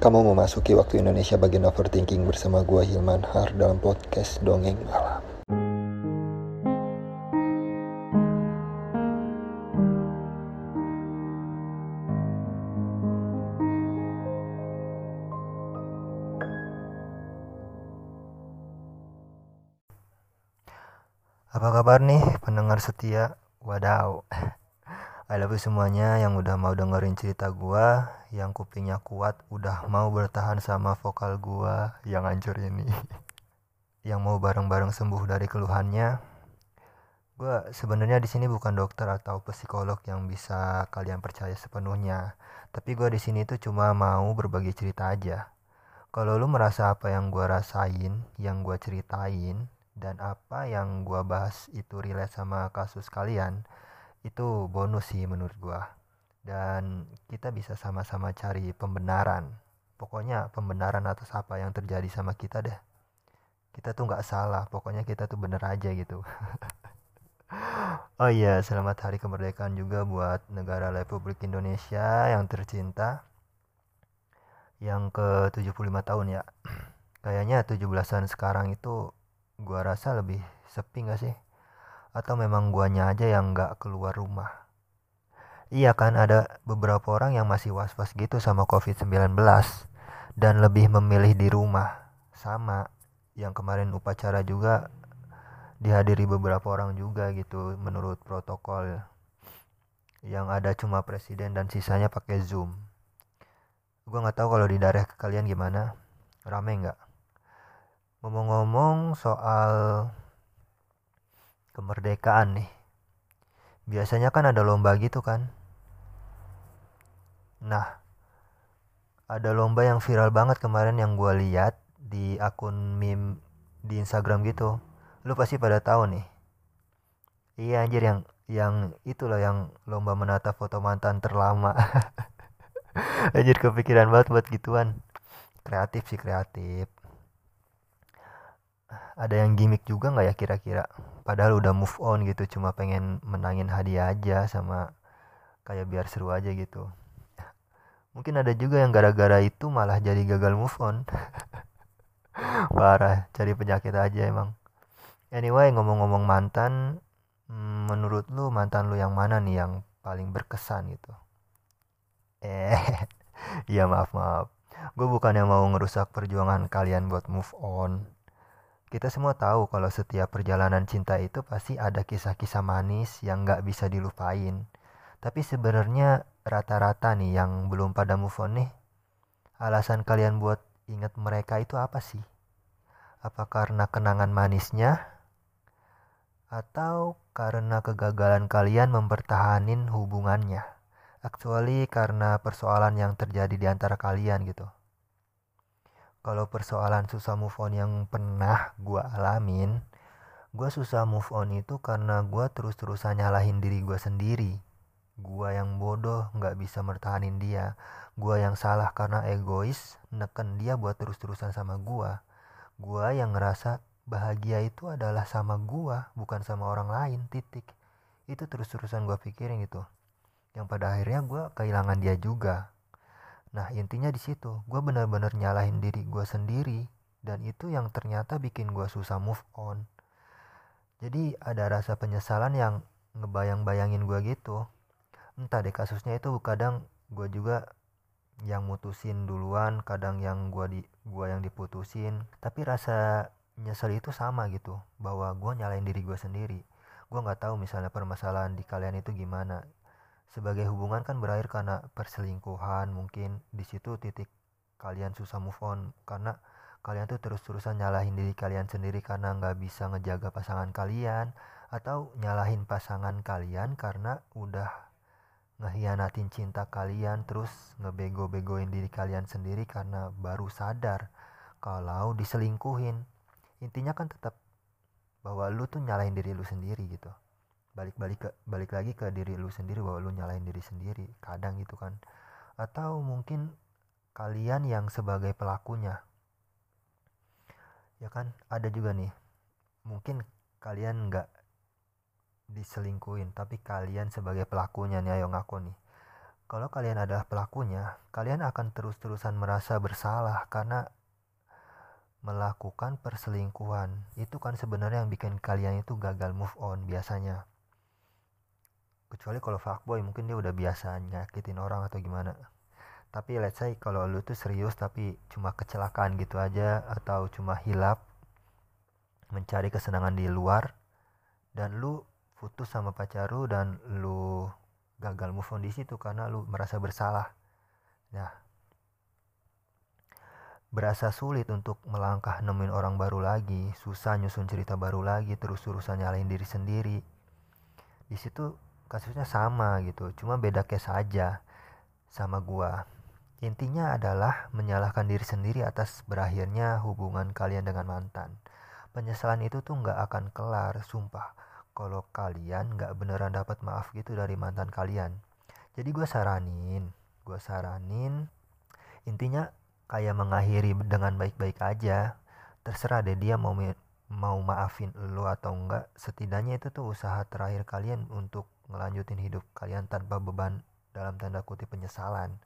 Kamu memasuki waktu Indonesia bagian overthinking bersama gua Hilman Har dalam podcast Dongeng Malam. Apa kabar nih pendengar setia? Wadaw. I love you semuanya yang udah mau dengerin cerita gua, yang kupingnya kuat udah mau bertahan sama vokal gua yang hancur ini. yang mau bareng-bareng sembuh dari keluhannya. Gua sebenarnya di sini bukan dokter atau psikolog yang bisa kalian percaya sepenuhnya, tapi gua di sini tuh cuma mau berbagi cerita aja. Kalau lu merasa apa yang gua rasain, yang gua ceritain, dan apa yang gua bahas itu relate sama kasus kalian, itu bonus sih menurut gua. Dan kita bisa sama-sama cari pembenaran. Pokoknya pembenaran atas apa yang terjadi sama kita deh. Kita tuh nggak salah pokoknya kita tuh bener aja gitu. Oh iya selamat hari kemerdekaan juga buat negara Republik Indonesia yang tercinta. Yang ke 75 tahun ya. Kayaknya 17-an sekarang itu gua rasa lebih sepi gak sih atau memang guanya aja yang nggak keluar rumah? Iya kan ada beberapa orang yang masih was-was gitu sama covid-19 dan lebih memilih di rumah. Sama yang kemarin upacara juga dihadiri beberapa orang juga gitu menurut protokol. Yang ada cuma presiden dan sisanya pakai zoom. Gue nggak tahu kalau di daerah kalian gimana. Rame nggak? Ngomong-ngomong soal kemerdekaan nih. Biasanya kan ada lomba gitu kan. Nah ada lomba yang viral banget kemarin yang gue lihat di akun meme di Instagram gitu. Lu pasti pada tahu nih. Iya anjir yang yang itu loh yang lomba menata foto mantan terlama. Anjir kepikiran banget buat gituan. Kreatif sih kreatif ada yang gimmick juga nggak ya kira-kira? Padahal udah move on gitu cuma pengen menangin hadiah aja sama kayak biar seru aja gitu. Mungkin ada juga yang gara-gara itu malah jadi gagal move on. Parah cari penyakit aja emang. Anyway ngomong-ngomong mantan hmm, menurut lu mantan lu yang mana nih yang paling berkesan gitu? Eh ya maaf maaf. Gue bukan yang mau ngerusak perjuangan kalian buat move on kita semua tahu kalau setiap perjalanan cinta itu pasti ada kisah-kisah manis yang nggak bisa dilupain. Tapi sebenarnya rata-rata nih yang belum pada move on nih, alasan kalian buat ingat mereka itu apa sih? Apa karena kenangan manisnya? Atau karena kegagalan kalian mempertahanin hubungannya? Actually karena persoalan yang terjadi di antara kalian gitu kalau persoalan susah move on yang pernah gue alamin gue susah move on itu karena gue terus-terusan nyalahin diri gue sendiri. Gue yang bodoh nggak bisa mertahanin dia. Gue yang salah karena egois neken dia buat terus-terusan sama gue gue yang ngerasa bahagia itu adalah sama gue bukan sama orang lain titik. Itu terus-terusan gue pikirin gitu. Yang pada akhirnya gue kehilangan dia juga Nah intinya di situ, gue bener-bener nyalahin diri gue sendiri dan itu yang ternyata bikin gue susah move on. Jadi ada rasa penyesalan yang ngebayang-bayangin gue gitu. Entah deh kasusnya itu kadang gue juga yang mutusin duluan, kadang yang gue di gua yang diputusin. Tapi rasa nyesel itu sama gitu, bahwa gue nyalain diri gue sendiri. Gue nggak tahu misalnya permasalahan di kalian itu gimana sebagai hubungan kan berakhir karena perselingkuhan mungkin di situ titik kalian susah move on karena kalian tuh terus-terusan nyalahin diri kalian sendiri karena nggak bisa ngejaga pasangan kalian atau nyalahin pasangan kalian karena udah ngehianatin cinta kalian terus ngebego-begoin diri kalian sendiri karena baru sadar kalau diselingkuhin. Intinya kan tetap bahwa lu tuh nyalahin diri lu sendiri gitu balik-balik ke balik lagi ke diri lu sendiri bahwa lu nyalain diri sendiri kadang gitu kan atau mungkin kalian yang sebagai pelakunya ya kan ada juga nih mungkin kalian nggak diselingkuin tapi kalian sebagai pelakunya nih ayo ngaku nih kalau kalian adalah pelakunya, kalian akan terus-terusan merasa bersalah karena melakukan perselingkuhan. Itu kan sebenarnya yang bikin kalian itu gagal move on biasanya. Kecuali kalau fuckboy mungkin dia udah biasa nyakitin orang atau gimana. Tapi let's say kalau lu tuh serius tapi cuma kecelakaan gitu aja atau cuma hilap mencari kesenangan di luar dan lu putus sama pacar lu dan lu gagal move on di situ karena lu merasa bersalah. Nah, berasa sulit untuk melangkah nemuin orang baru lagi, susah nyusun cerita baru lagi, terus urusan nyalain diri sendiri. Di situ kasusnya sama gitu, cuma beda case aja sama gua. Intinya adalah menyalahkan diri sendiri atas berakhirnya hubungan kalian dengan mantan. Penyesalan itu tuh nggak akan kelar, sumpah kalau kalian nggak beneran dapat maaf gitu dari mantan kalian jadi gue saranin gue saranin intinya kayak mengakhiri dengan baik-baik aja terserah deh dia mau mau maafin lo atau enggak setidaknya itu tuh usaha terakhir kalian untuk ngelanjutin hidup kalian tanpa beban dalam tanda kutip penyesalan.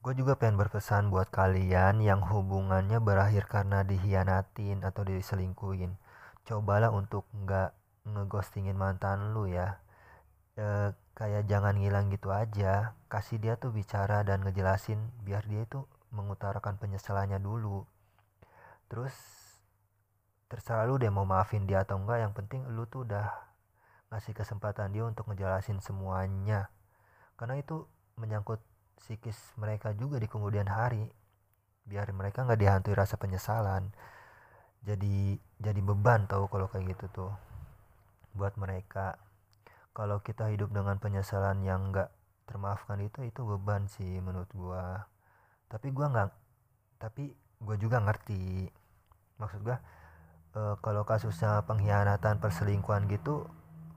Gue juga pengen berpesan buat kalian yang hubungannya berakhir karena dihianatin atau diselingkuhin. Cobalah untuk nggak ngeghostingin mantan lu ya. E, kayak jangan ngilang gitu aja. Kasih dia tuh bicara dan ngejelasin biar dia itu mengutarakan penyesalannya dulu. Terus terserah lu deh mau maafin dia atau enggak yang penting lu tuh udah ngasih kesempatan dia untuk ngejelasin semuanya. Karena itu menyangkut psikis mereka juga di kemudian hari. Biar mereka nggak dihantui rasa penyesalan. Jadi jadi beban tau kalau kayak gitu tuh. Buat mereka. Kalau kita hidup dengan penyesalan yang enggak termaafkan itu itu beban sih menurut gua. Tapi gua nggak tapi gua juga ngerti. Maksud gua e, kalau kasusnya pengkhianatan perselingkuhan gitu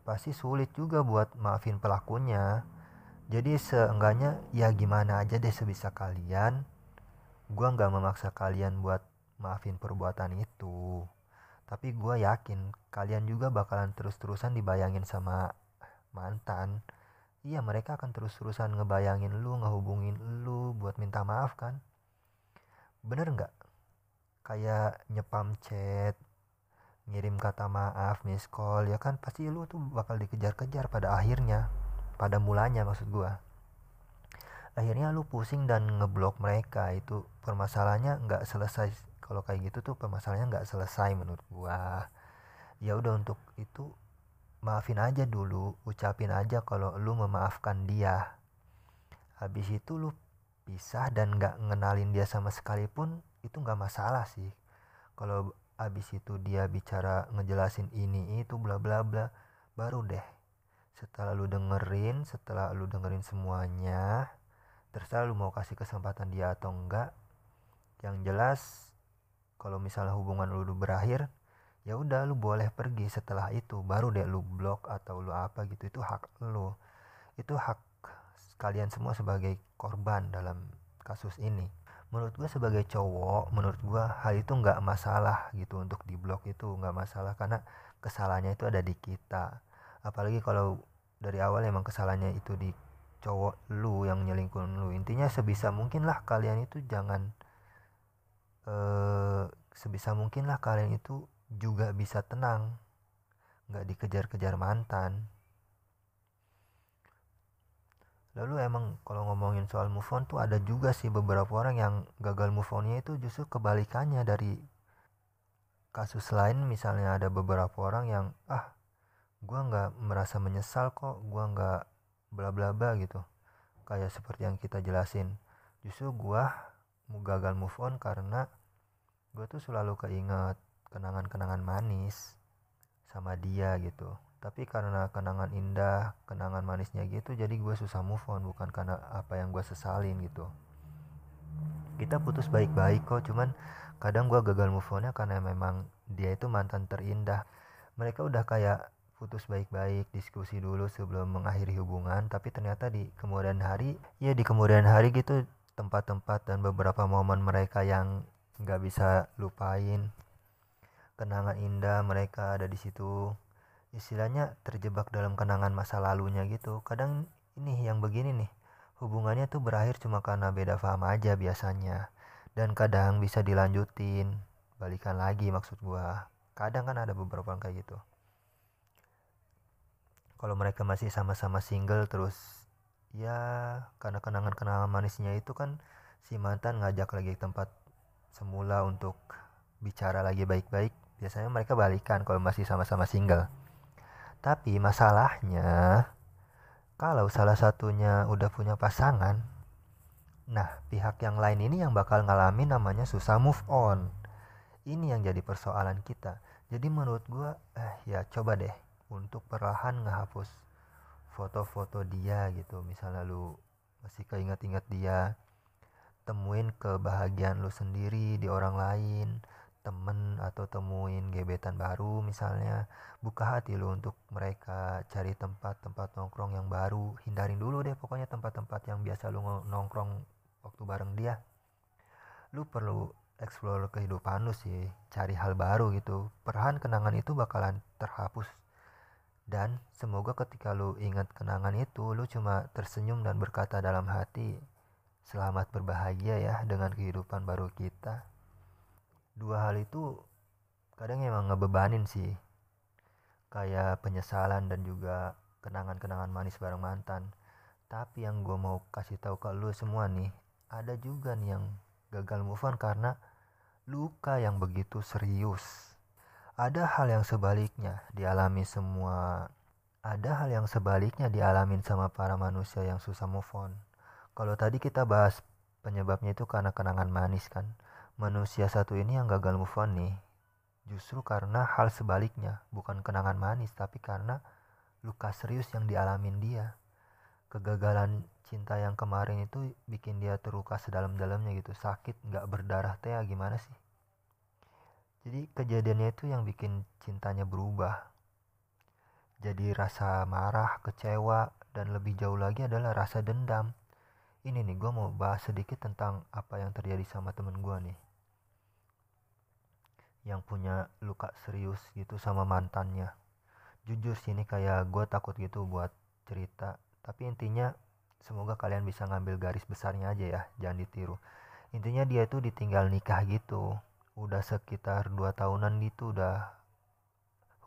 pasti sulit juga buat maafin pelakunya. Jadi seenggaknya ya gimana aja deh sebisa kalian. Gua nggak memaksa kalian buat maafin perbuatan itu. Tapi gue yakin kalian juga bakalan terus-terusan dibayangin sama mantan. Iya mereka akan terus-terusan ngebayangin lu ngehubungin lu buat minta maaf kan? Bener nggak? Kayak nyepam chat ngirim kata maaf miss call ya kan? Pasti lu tuh bakal dikejar-kejar pada akhirnya pada mulanya maksud gua. Akhirnya lu pusing dan ngeblok mereka itu permasalahannya nggak selesai. Kalau kayak gitu tuh permasalahannya nggak selesai menurut gua. Ya udah untuk itu maafin aja dulu ucapin aja kalau lu memaafkan dia. Habis itu lu pisah dan nggak ngenalin dia sama sekalipun itu nggak masalah sih. Kalau habis itu dia bicara ngejelasin ini itu bla bla bla. Baru deh setelah lu dengerin setelah lu dengerin semuanya terserah lu mau kasih kesempatan dia atau enggak. Yang jelas kalau misalnya hubungan lu udah berakhir ya udah lu boleh pergi setelah itu. Baru deh lu blok atau lu apa gitu itu hak lu. Itu hak kalian semua sebagai korban dalam kasus ini menurut gue sebagai cowok menurut gue hal itu nggak masalah gitu untuk di blok itu nggak masalah karena kesalahannya itu ada di kita. Apalagi kalau dari awal emang kesalahannya itu di cowok lu yang nyelingkuhin lu. Intinya sebisa mungkin lah kalian itu jangan eh, sebisa mungkin lah kalian itu juga bisa tenang. Nggak dikejar-kejar mantan lalu emang kalau ngomongin soal move on tuh ada juga sih beberapa orang yang gagal move onnya itu justru kebalikannya dari kasus lain. Misalnya ada beberapa orang yang ah gue nggak merasa menyesal kok gue nggak bla bla bla gitu. Kayak seperti yang kita jelasin. Justru gue gagal move on karena gue tuh selalu keinget kenangan-kenangan manis sama dia gitu tapi karena kenangan indah kenangan manisnya gitu jadi gue susah move on bukan karena apa yang gue sesalin gitu. Kita putus baik-baik kok cuman kadang gue gagal move onnya karena memang dia itu mantan terindah. Mereka udah kayak putus baik-baik diskusi dulu sebelum mengakhiri hubungan tapi ternyata di kemudian hari ya di kemudian hari gitu tempat-tempat dan beberapa momen mereka yang nggak bisa lupain. Kenangan indah mereka ada di situ istilahnya terjebak dalam kenangan masa lalunya gitu. Kadang ini yang begini nih hubungannya tuh berakhir cuma karena beda paham aja biasanya. Dan kadang bisa dilanjutin balikan lagi maksud gua. Kadang kan ada beberapa orang kayak gitu. Kalau mereka masih sama-sama single terus ya karena kenangan-kenangan manisnya itu kan si mantan ngajak lagi tempat semula untuk bicara lagi baik-baik biasanya mereka balikan kalau masih sama-sama single tapi masalahnya kalau salah satunya udah punya pasangan nah pihak yang lain ini yang bakal ngalamin namanya susah move on. Ini yang jadi persoalan kita. Jadi menurut gue eh ya coba deh untuk perlahan ngehapus foto-foto dia gitu. Misalnya lu masih keinget-inget dia temuin kebahagiaan lu sendiri di orang lain temen atau temuin gebetan baru misalnya buka hati lu untuk mereka cari tempat-tempat nongkrong yang baru. Hindarin dulu deh pokoknya tempat-tempat yang biasa lu nongkrong waktu bareng dia. Lu perlu explore kehidupan lu sih cari hal baru gitu. Perlahan kenangan itu bakalan terhapus. Dan semoga ketika lu ingat kenangan itu, lu cuma tersenyum dan berkata dalam hati, selamat berbahagia ya dengan kehidupan baru kita. Dua hal itu kadang emang ngebebanin sih. Kayak penyesalan dan juga kenangan-kenangan manis bareng mantan. Tapi yang gue mau kasih tahu ke lu semua nih, ada juga nih yang gagal move on karena luka yang begitu serius ada hal yang sebaliknya dialami semua ada hal yang sebaliknya dialamin sama para manusia yang susah move on kalau tadi kita bahas penyebabnya itu karena kenangan manis kan manusia satu ini yang gagal move on nih justru karena hal sebaliknya bukan kenangan manis tapi karena luka serius yang dialamin dia. Kegagalan cinta yang kemarin itu bikin dia terluka sedalam-dalamnya gitu. Sakit nggak berdarah teh gimana sih? Jadi kejadiannya itu yang bikin cintanya berubah. Jadi rasa marah kecewa dan lebih jauh lagi adalah rasa dendam. Ini nih gue mau bahas sedikit tentang apa yang terjadi sama temen gue nih yang punya luka serius gitu sama mantannya. Jujur sih ini kayak gue takut gitu buat cerita. Tapi intinya semoga kalian bisa ngambil garis besarnya aja ya jangan ditiru. Intinya dia tuh ditinggal nikah gitu. Udah sekitar dua tahunan gitu udah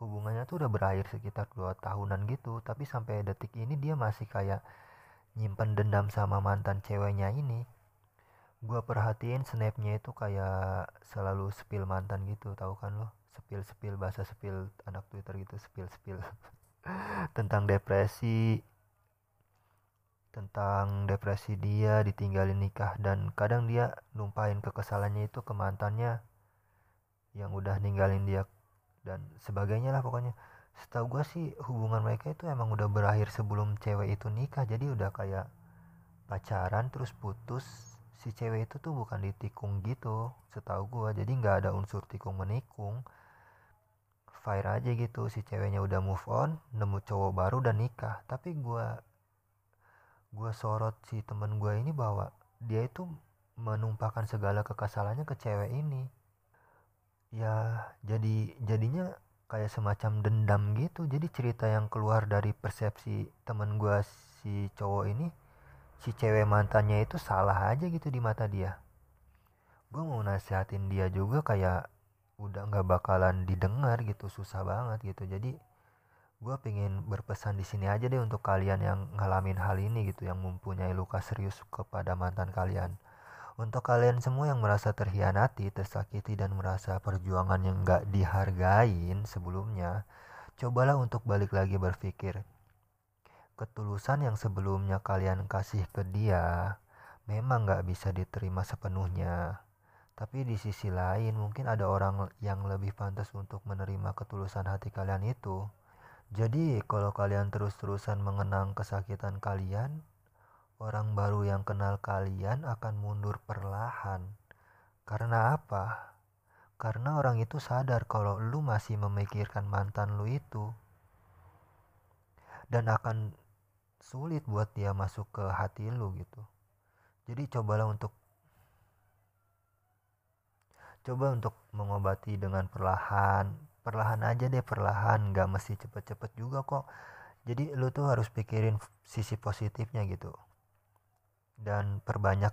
hubungannya tuh udah berakhir sekitar dua tahunan gitu. Tapi sampai detik ini dia masih kayak nyimpen dendam sama mantan ceweknya ini gue perhatiin snapnya itu kayak selalu spill mantan gitu tahu kan lo? Spill spill bahasa spill anak twitter gitu spill spill tentang depresi tentang depresi dia ditinggalin nikah dan kadang dia numpahin kekesalannya itu ke mantannya yang udah ninggalin dia dan sebagainya lah pokoknya. Setahu gue sih hubungan mereka itu emang udah berakhir sebelum cewek itu nikah jadi udah kayak pacaran terus putus si cewek itu tuh bukan ditikung gitu setahu gue jadi nggak ada unsur tikung menikung. Fire aja gitu si ceweknya udah move on nemu cowok baru dan nikah. Tapi gue gue sorot si temen gue ini bahwa dia itu menumpahkan segala kekesalannya ke cewek ini. Ya jadi jadinya kayak semacam dendam gitu. Jadi cerita yang keluar dari persepsi temen gue si cowok ini si cewek mantannya itu salah aja gitu di mata dia gue mau nasihatin dia juga kayak udah nggak bakalan didengar gitu susah banget gitu jadi gue pengen berpesan di sini aja deh untuk kalian yang ngalamin hal ini gitu yang mempunyai luka serius kepada mantan kalian untuk kalian semua yang merasa terhianati, tersakiti, dan merasa perjuangan yang gak dihargain sebelumnya, cobalah untuk balik lagi berpikir. Ketulusan yang sebelumnya kalian kasih ke dia memang gak bisa diterima sepenuhnya. Tapi di sisi lain mungkin ada orang yang lebih pantas untuk menerima ketulusan hati kalian itu. Jadi kalau kalian terus-terusan mengenang kesakitan kalian, orang baru yang kenal kalian akan mundur perlahan. Karena apa? Karena orang itu sadar kalau lu masih memikirkan mantan lu itu. Dan akan sulit buat dia masuk ke hati lu gitu. Jadi cobalah untuk coba untuk mengobati dengan perlahan perlahan aja deh perlahan gak mesti cepet-cepet juga kok jadi lu tuh harus pikirin sisi positifnya gitu dan perbanyak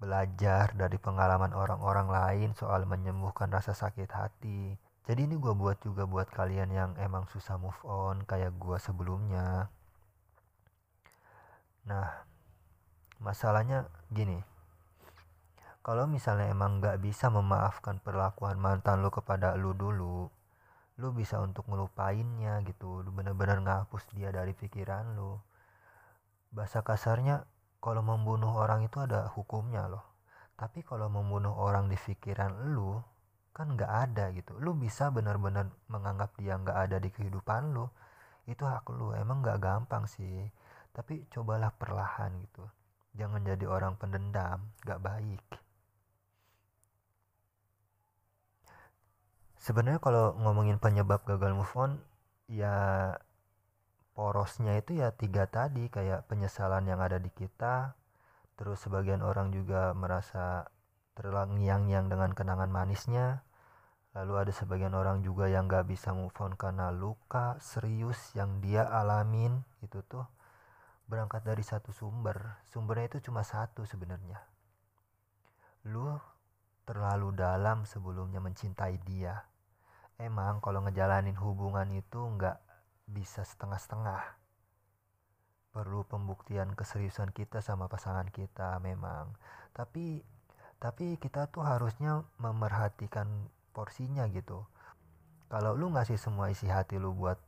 belajar dari pengalaman orang-orang lain soal menyembuhkan rasa sakit hati. Jadi ini gue buat juga buat kalian yang emang susah move on kayak gue sebelumnya. Nah, masalahnya gini. Kalau misalnya emang gak bisa memaafkan perlakuan mantan lu kepada lu dulu, lu bisa untuk ngelupainnya gitu. Lu bener-bener ngapus dia dari pikiran lu. Bahasa kasarnya kalau membunuh orang itu ada hukumnya loh tapi kalau membunuh orang di pikiran lu kan nggak ada gitu lu bisa benar-benar menganggap dia nggak ada di kehidupan lu itu hak lu emang nggak gampang sih tapi cobalah perlahan gitu. Jangan jadi orang pendendam nggak baik. Sebenarnya kalau ngomongin penyebab gagal move on ya porosnya itu ya tiga tadi kayak penyesalan yang ada di kita. Terus sebagian orang juga merasa terlangiang-yang dengan kenangan manisnya. Lalu ada sebagian orang juga yang gak bisa move on karena luka serius yang dia alamin. Itu tuh berangkat dari satu sumber sumbernya itu cuma satu sebenarnya. Lu terlalu dalam sebelumnya mencintai dia. Emang kalau ngejalanin hubungan itu nggak bisa setengah-setengah. Perlu pembuktian keseriusan kita sama pasangan kita memang. Tapi tapi kita tuh harusnya memerhatikan porsinya gitu. Kalau lu ngasih semua isi hati lu buat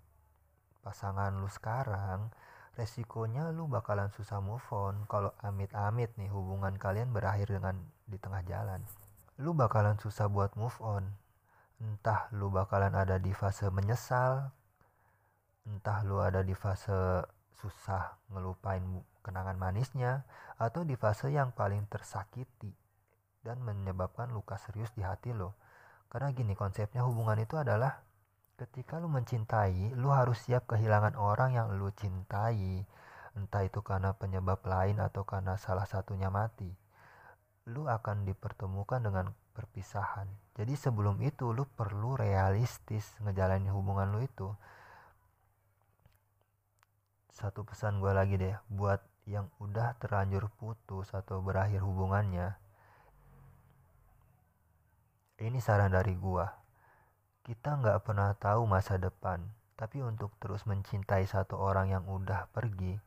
pasangan lu sekarang resikonya lu bakalan susah move on kalau amit-amit nih hubungan kalian berakhir dengan di tengah jalan lu bakalan susah buat move on entah lu bakalan ada di fase menyesal entah lu ada di fase susah ngelupain kenangan manisnya atau di fase yang paling tersakiti dan menyebabkan luka serius di hati lo. Karena gini konsepnya hubungan itu adalah ketika lu mencintai, lu harus siap kehilangan orang yang lu cintai. Entah itu karena penyebab lain atau karena salah satunya mati. Lu akan dipertemukan dengan perpisahan. Jadi sebelum itu lu perlu realistis ngejalanin hubungan lu itu satu pesan gue lagi deh buat yang udah terlanjur putus atau berakhir hubungannya ini saran dari gue kita nggak pernah tahu masa depan tapi untuk terus mencintai satu orang yang udah pergi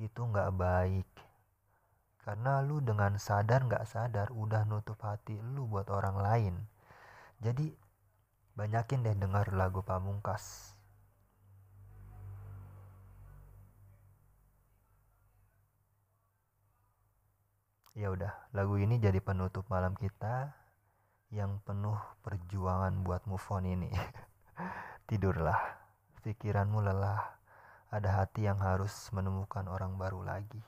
itu nggak baik. Karena lu dengan sadar nggak sadar udah nutup hati lu buat orang lain. Jadi banyakin deh dengar lagu pamungkas. Ya udah, lagu ini jadi penutup malam kita yang penuh perjuangan buat move on ini. Tidurlah, pikiranmu lelah. Ada hati yang harus menemukan orang baru lagi.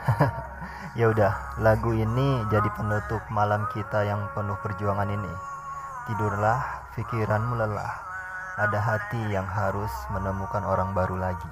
ya udah lagu ini jadi penutup malam kita yang penuh perjuangan ini tidurlah pikiranmu lelah ada hati yang harus menemukan orang baru lagi